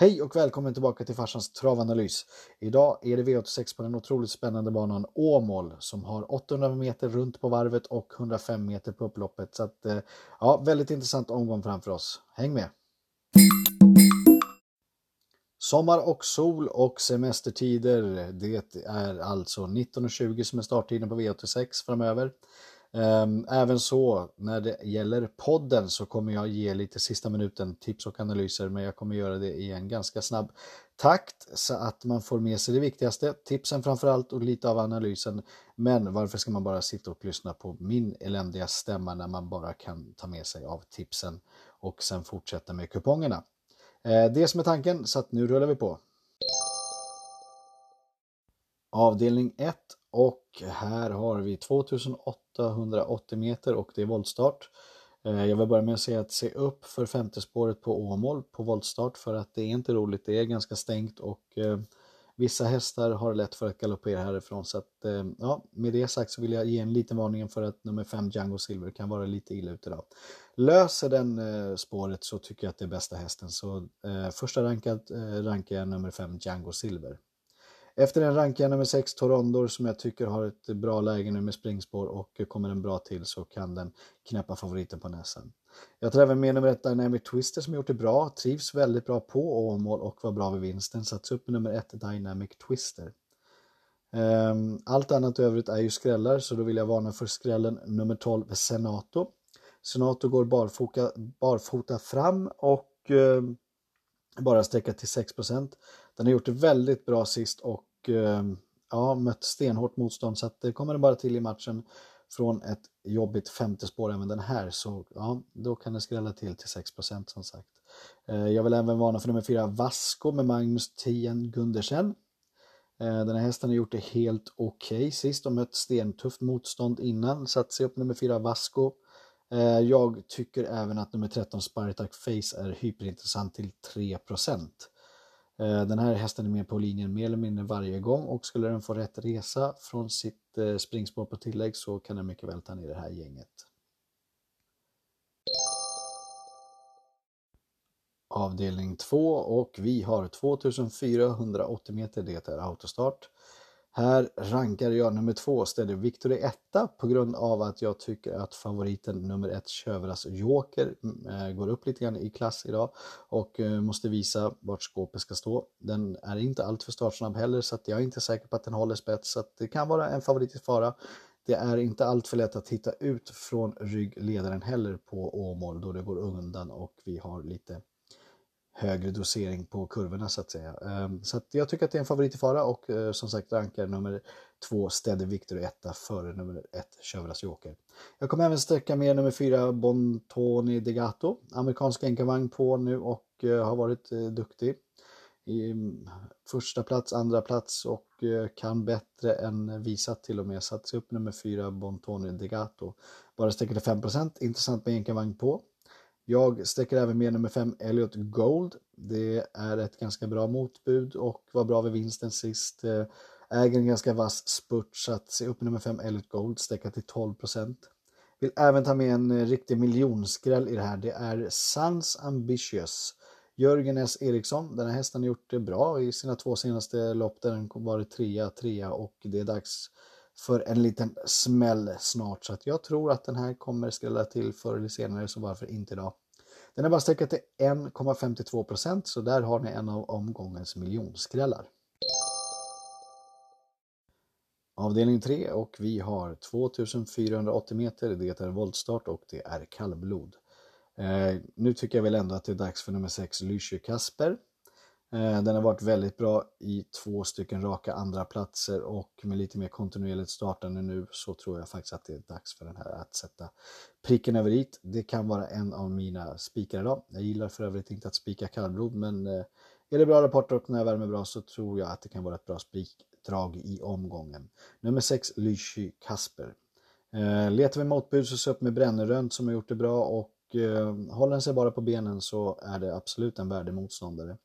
Hej och välkommen tillbaka till farsans travanalys. Idag är det V86 på den otroligt spännande banan Åmål som har 800 meter runt på varvet och 105 meter på upploppet. Så att, eh, ja, väldigt intressant omgång framför oss. Häng med! Sommar och sol och semestertider. Det är alltså 19.20 som är starttiden på V86 framöver. Ehm, även så när det gäller podden så kommer jag ge lite sista minuten tips och analyser men jag kommer göra det i en ganska snabb takt så att man får med sig det viktigaste, tipsen framför allt och lite av analysen. Men varför ska man bara sitta och lyssna på min eländiga stämma när man bara kan ta med sig av tipsen och sen fortsätta med kupongerna. Ehm, det som är tanken så att nu rullar vi på. Avdelning 1 och här har vi 2880 meter och det är voltstart. Eh, jag vill börja med att säga att se upp för femte spåret på Åmål på voltstart för att det är inte roligt, det är ganska stängt och eh, vissa hästar har lätt för att galoppera härifrån så att eh, ja, med det sagt så vill jag ge en liten varning för att nummer 5 Django Silver kan vara lite illa ute idag. Löser den spåret så tycker jag att det är bästa hästen så första rankad rankar jag nummer 5 Django Silver. Efter en rankar jag nummer 6 Torondor som jag tycker har ett bra läge nu med springspår och kommer den bra till så kan den knäppa favoriten på näsan. Jag tar även med nummer 1 Dynamic Twister som gjort det bra, trivs väldigt bra på Åmål och var bra vid vinsten. Sats upp med nummer 1 Dynamic Twister. Ehm, allt annat övrigt är ju skrällar så då vill jag varna för skrällen nummer 12 Senato. Senato går barfota, barfota fram och ehm, bara sträcka till 6% Den har gjort det väldigt bra sist och och ja, mött stenhårt motstånd så att det kommer det bara till i matchen från ett jobbigt femte spår även den här så ja, då kan det skrälla till till 6% som sagt. Eh, jag vill även varna för nummer fyra Vasco med Magnus Tien Gundersen. Eh, den här hästen har gjort det helt okej okay. sist och mött stentufft motstånd innan. så att se upp nummer fyra Vasco. Jag tycker även att nummer 13 Spartak Face är hyperintressant till 3 Eh, Eh, den här hästen är med på linjen mer eller mindre varje gång och skulle den få rätt resa från sitt eh, springspår på tillägg så kan den mycket väl ta ner det här gänget. Avdelning 2 och vi har 2480 meter, det är autostart. Här rankar jag nummer två, ställer Victory etta på grund av att jag tycker att favoriten nummer ett, Tjövras Joker, mm, eh, går upp lite grann i klass idag och eh, måste visa vart skåpet ska stå. Den är inte alltför startsnabb heller så att jag är inte säker på att den håller spets så att det kan vara en favorit i fara. Det är inte alltför lätt att hitta ut från ryggledaren heller på Åmål då det går undan och vi har lite högre dosering på kurvorna så att säga. Ehm, så att jag tycker att det är en favorit i fara och eh, som sagt rankar nummer två Steady Victor och etta före nummer ett Chevras Joker. Jag kommer även sträcka med nummer fyra Bontoni Degato, amerikansk enkavagn på nu och eh, har varit eh, duktig. I mm, första plats, andra plats och kan bättre än visat till och med. Satt sig upp nummer fyra Bontoni Degato. Bara sträcker till 5 intressant med enkavagn på. Jag sträcker även med nummer 5 Elliot Gold. Det är ett ganska bra motbud och var bra vid vinsten sist. Eh, äger en ganska vass spurt så att se upp nummer 5 Elliot Gold sträcka till 12% Vill även ta med en eh, riktig miljonskräll i det här. Det är Sans Ambitious. Jörgen S Eriksson, den här hästen har gjort det bra i sina två senaste lopp där den varit trea, trea och det är dags för en liten smäll snart. Så att jag tror att den här kommer skrälla till förr eller senare, så varför inte idag? Den är bara sträckad till 1,52% så där har ni en av omgångens miljonskrällar. Avdelning 3 och vi har 2480 meter, det är voltstart och det är kallblod. Eh, nu tycker jag väl ändå att det är dags för nummer 6 Lysche Kasper. Eh, den har varit väldigt bra i två stycken raka andra platser och med lite mer kontinuerligt startande nu så tror jag faktiskt att det är dags för den här att sätta pricken över i. Det kan vara en av mina spikar idag. Jag gillar för övrigt inte att spika kallblod men eh, är det bra rapporter och när jag värmer bra så tror jag att det kan vara ett bra spikdrag i omgången. Nummer 6 Lychy Kasper. Eh, letar vi motbud så se upp med Brännerönt som har gjort det bra och håller den sig bara på benen så är det absolut en värdig motståndare.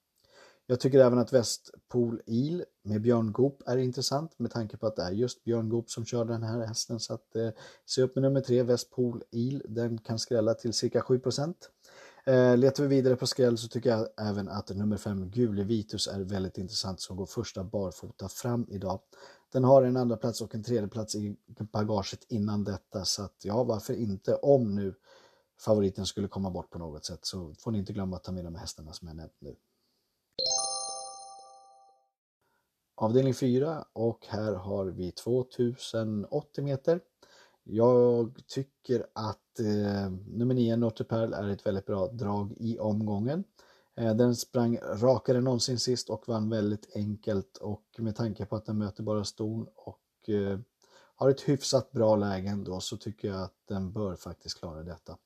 Jag tycker även att Västpol Il med Björn Goop är intressant med tanke på att det är just Björn Goop som kör den här hästen. Så att eh, se upp med nummer tre, Västpol Il, den kan skrälla till cirka 7 Eh, letar vi vidare på skräll så tycker jag även att nummer fem, Gule Vitus är väldigt intressant som går första barfota fram idag. Den har en andra plats och en tredje plats i bagaget innan detta så att ja, varför inte om nu favoriten skulle komma bort på något sätt så får ni inte glömma att ta med de hästarna som jag nämnt nu. Avdelning 4 och här har vi 2080 meter. Jag tycker att eh, nummer 9 Notre Perle är ett väldigt bra drag i omgången. Eh, den sprang rakare än någonsin sist och vann väldigt enkelt och med tanke på att den möter bara ston och eh, har ett hyfsat bra läge ändå så tycker jag att den bör faktiskt klara detta.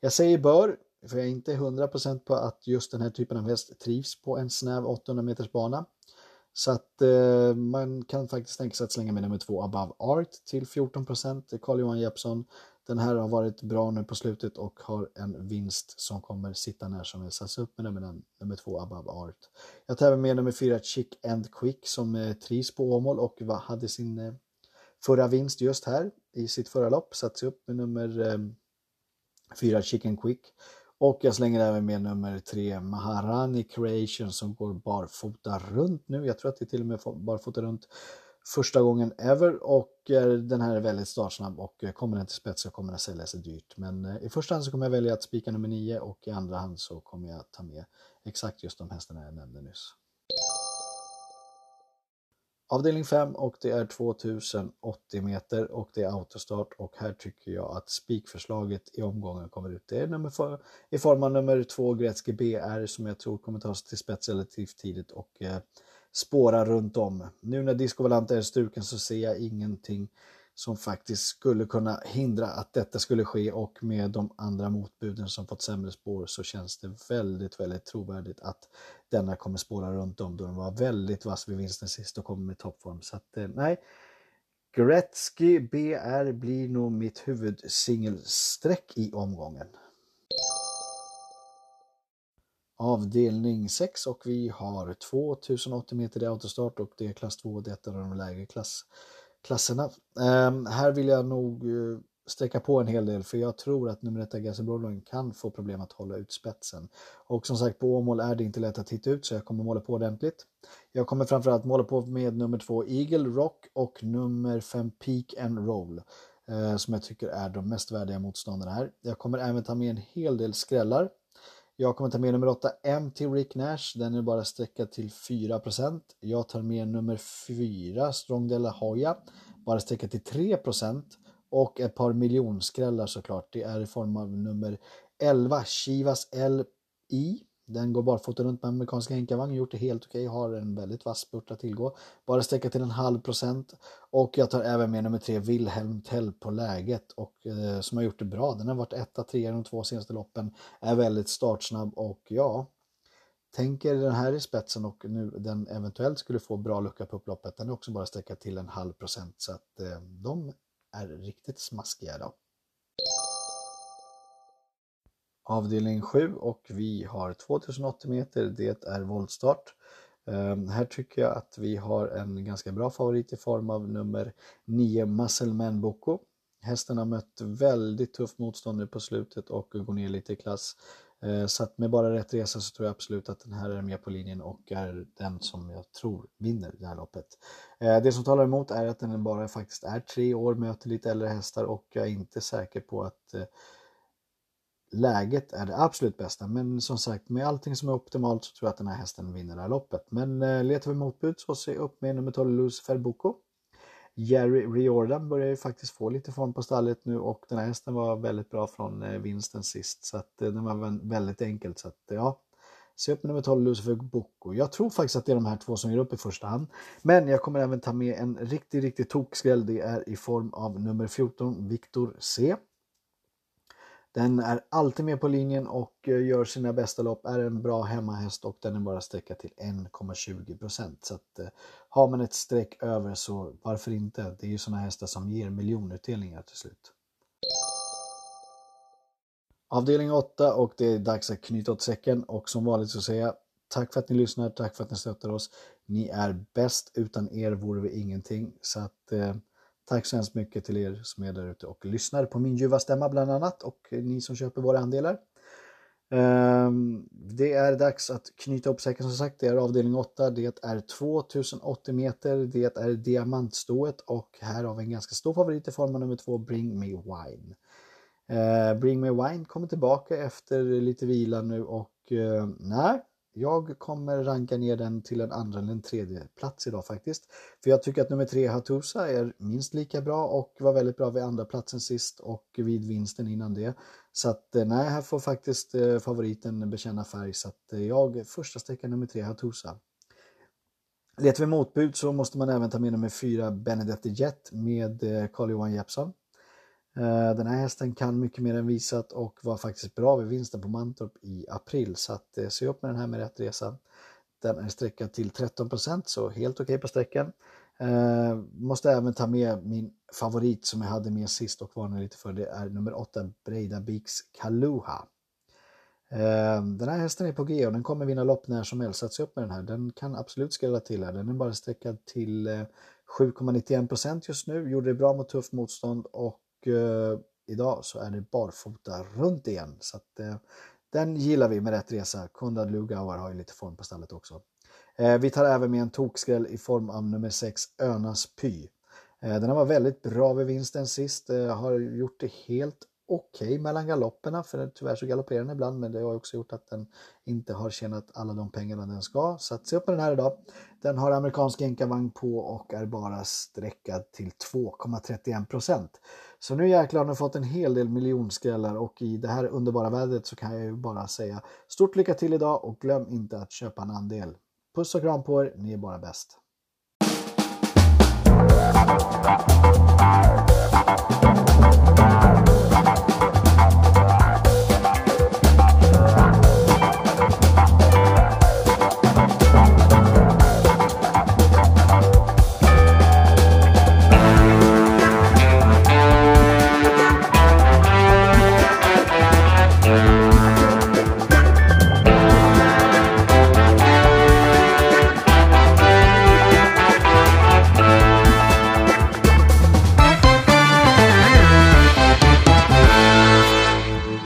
Jag säger bör, för jag är inte 100% på att just den här typen av häst trivs på en snäv 800 meters bana. Så att eh, man kan faktiskt tänka sig att slänga med nummer två Above Art till 14 procent. Carl-Johan Jeppsson. Den här har varit bra nu på slutet och har en vinst som kommer sitta när som helst. Alltså upp med nummer, nummer två Above Art. Jag tar även med nummer fyra Chick and Quick som eh, trivs på Åmål och hade sin eh, förra vinst just här i sitt förra lopp. Satt sig upp med nummer eh, fyra Chicken Quick. Och jag slänger även med nummer tre Maharani Creation som går barfota runt nu. Jag tror att det är till och med barfota runt första gången ever och eh, den här är väldigt startsnabb och eh, kommer den till spets så kommer den sälja sig dyrt. Men eh, i första hand så kommer jag välja att spika nummer nio och i andra hand så kommer jag ta med exakt just de hästarna jag nämnde nyss. Avdelning 5 och det är 2080 meter och det är autostart och här tycker jag att spikförslaget i omgången kommer ut. Det är nummer för, i form av nummer 2 Gretzky BR som jag tror kommer tas till spets relativt tidigt och eh, spåra runt om. Nu när Disco Valante är struken så ser jag ingenting som faktiskt skulle kunna hindra att detta skulle ske och med de andra motbuden som fått sämre spår så känns det väldigt, väldigt trovärdigt att denna kommer spåra runt om då den var väldigt vass vid vinsten sist och kommer med toppform. Så att eh, nej, Gretzky BR blir nog mitt huvudsingelsträck i omgången. Avdelning 6 och vi har 2080 meter i autostart och det är klass 2, det är ett av de lägre klass klasserna. Um, här vill jag nog eh, sträcka på en hel del för jag tror att nummer 1 Gassi kan få problem att hålla ut spetsen. Och som sagt på Åmål är det inte lätt att hitta ut så jag kommer måla på ordentligt. Jag kommer framförallt måla på med nummer 2 Eagle Rock och nummer 5 Peak and Roll. eh, som jag tycker är de mest värdiga motståndarna här. Jag kommer även ta med en hel del skrällar. Jag kommer ta med nummer 8 M till Rick Nash. Den är bara sträckad till 4% Jag tar med nummer 4 Strong De La Hoya. Bara sträckad till 3% Och ett par miljonskrällar såklart. Det är i form av nummer 11 Chivas LI. Den går barfota runt med amerikanska Enkavagn, gjort det helt okej, okay. har en väldigt vass spurt att tillgå. Bara sträcka till en halv procent. Och jag tar även med nummer tre Wilhelm Tell på läget och eh, som har gjort det bra. Den har varit etta, trea de två senaste loppen. Är väldigt startsnabb och ja, tänker den här i spetsen och nu den eventuellt skulle få bra lucka på upploppet. Den är också bara sträcka till en halv procent så att eh, de är riktigt smaskiga idag avdelning 7 och vi har 2080 meter, det är voltstart. Ehm, här tycker jag att vi har en ganska bra favorit i form av nummer 9 Muscleman Boko. Hästen har mött väldigt tufft motstånd nu på slutet och går ner lite i klass. Ehm, så att med bara rätt resa så tror jag absolut att den här är med på linjen och är den som jag tror vinner det här loppet. Ehm, det som talar emot är att den bara faktiskt är tre år, möter lite äldre hästar och jag är inte säker på att eh, läget är det absolut bästa. Men som sagt, med allting som är optimalt så tror jag att den här hästen vinner det här loppet. Men eh, letar vi motbud så se upp med nummer 12 Lucifer Boko. Jerry Riordan börjar ju faktiskt få lite form på stallet nu och den här hästen var väldigt bra från eh, vinsten sist. Så att eh, den var väldigt enkelt. Så att ja, se upp med nummer 12 Lucifer Boko. Jag tror faktiskt att det är de här två som ger upp i första hand. Men jag kommer även ta med en riktig riktig tokskräll. Det är i form av nummer 14 Victor C. Den är alltid med på linjen och eh, gör sina bästa lopp, är en bra hemmahäst och den är bara sträckad till 1,20% Så att, eh, har man ett streck över så varför inte? Det är ju sådana hästar som ger miljonutdelningar till slut. Avdelning 8 och det är dags att knyta åt säcken och som vanligt så säger jag tack för att ni lyssnar, tack för att ni stöttar oss. Ni är bäst, utan er vore vi ingenting. Så att eh, Tack så hemskt mycket till er som är där ute och lyssnar på min ljuva stämma bland annat och ni som köper våra andelar. Ehm, det är dags att knyta upp säcken som sagt. Det är avdelning 8. Det är 2080 meter. Det är diamantstået och här har vi en ganska stor favorit i form av nummer 2 Bring Me Wine. Ehm, Bring Me Wine kommer tillbaka efter lite vila nu och eh, nej, jag kommer ranka ner den till en andra eller en tredje plats idag faktiskt. För jag tycker att nummer tre Hatusa är minst lika bra och var väldigt bra vid andra platsen sist och vid vinsten innan det. Så att eh, nej, här får faktiskt eh, favoriten bekänna färg så att eh, jag första sträckan nummer tre Hatusa. Letar vi motbud så måste man även ta med nummer fyra Benedetti Jet med Carl-Johan Jeppsson. Eh, den här hästen kan mycket mer än visat och var faktiskt bra vid vinsten på Mantorp i april så att eh, se upp med den här med rätt resa. Den är sträckad till 13% så helt okej okay på sträckan. Eh, måste även ta med min favorit som jag hade med sist och varnade lite för. Det är nummer 8 Breida Beaks Kaluha. Eh, den här hästen är på G och den kommer vinna lopp när som helst. Så se upp med den här. Den kan absolut skrälla till här. Den är bara sträckad till eh, 7,91% just nu. Gjorde det bra mot tufft motstånd och eh, idag så är det barfota runt igen. Så att, eh, den gillar vi med rätt resa. Konrad Lugauer har ju lite form på stallet också. Eh, vi tar även med en tokskräll i form av nummer 6 Önas Py. Eh, den var väldigt bra vid vinsten sist, eh, har gjort det helt okej okay mellan galopperna, för tyvärr så galopperar den ibland, men det har också gjort att den inte har tjänat alla de pengarna den ska. Så att se upp med den här idag. Den har amerikansk enkavagn på och är bara sträckad till 2,31 så nu jäklar har ni fått en hel del miljonskrällar och i det här underbara vädret så kan jag ju bara säga stort lycka till idag och glöm inte att köpa en andel. Puss och kram på er, ni är bara bäst.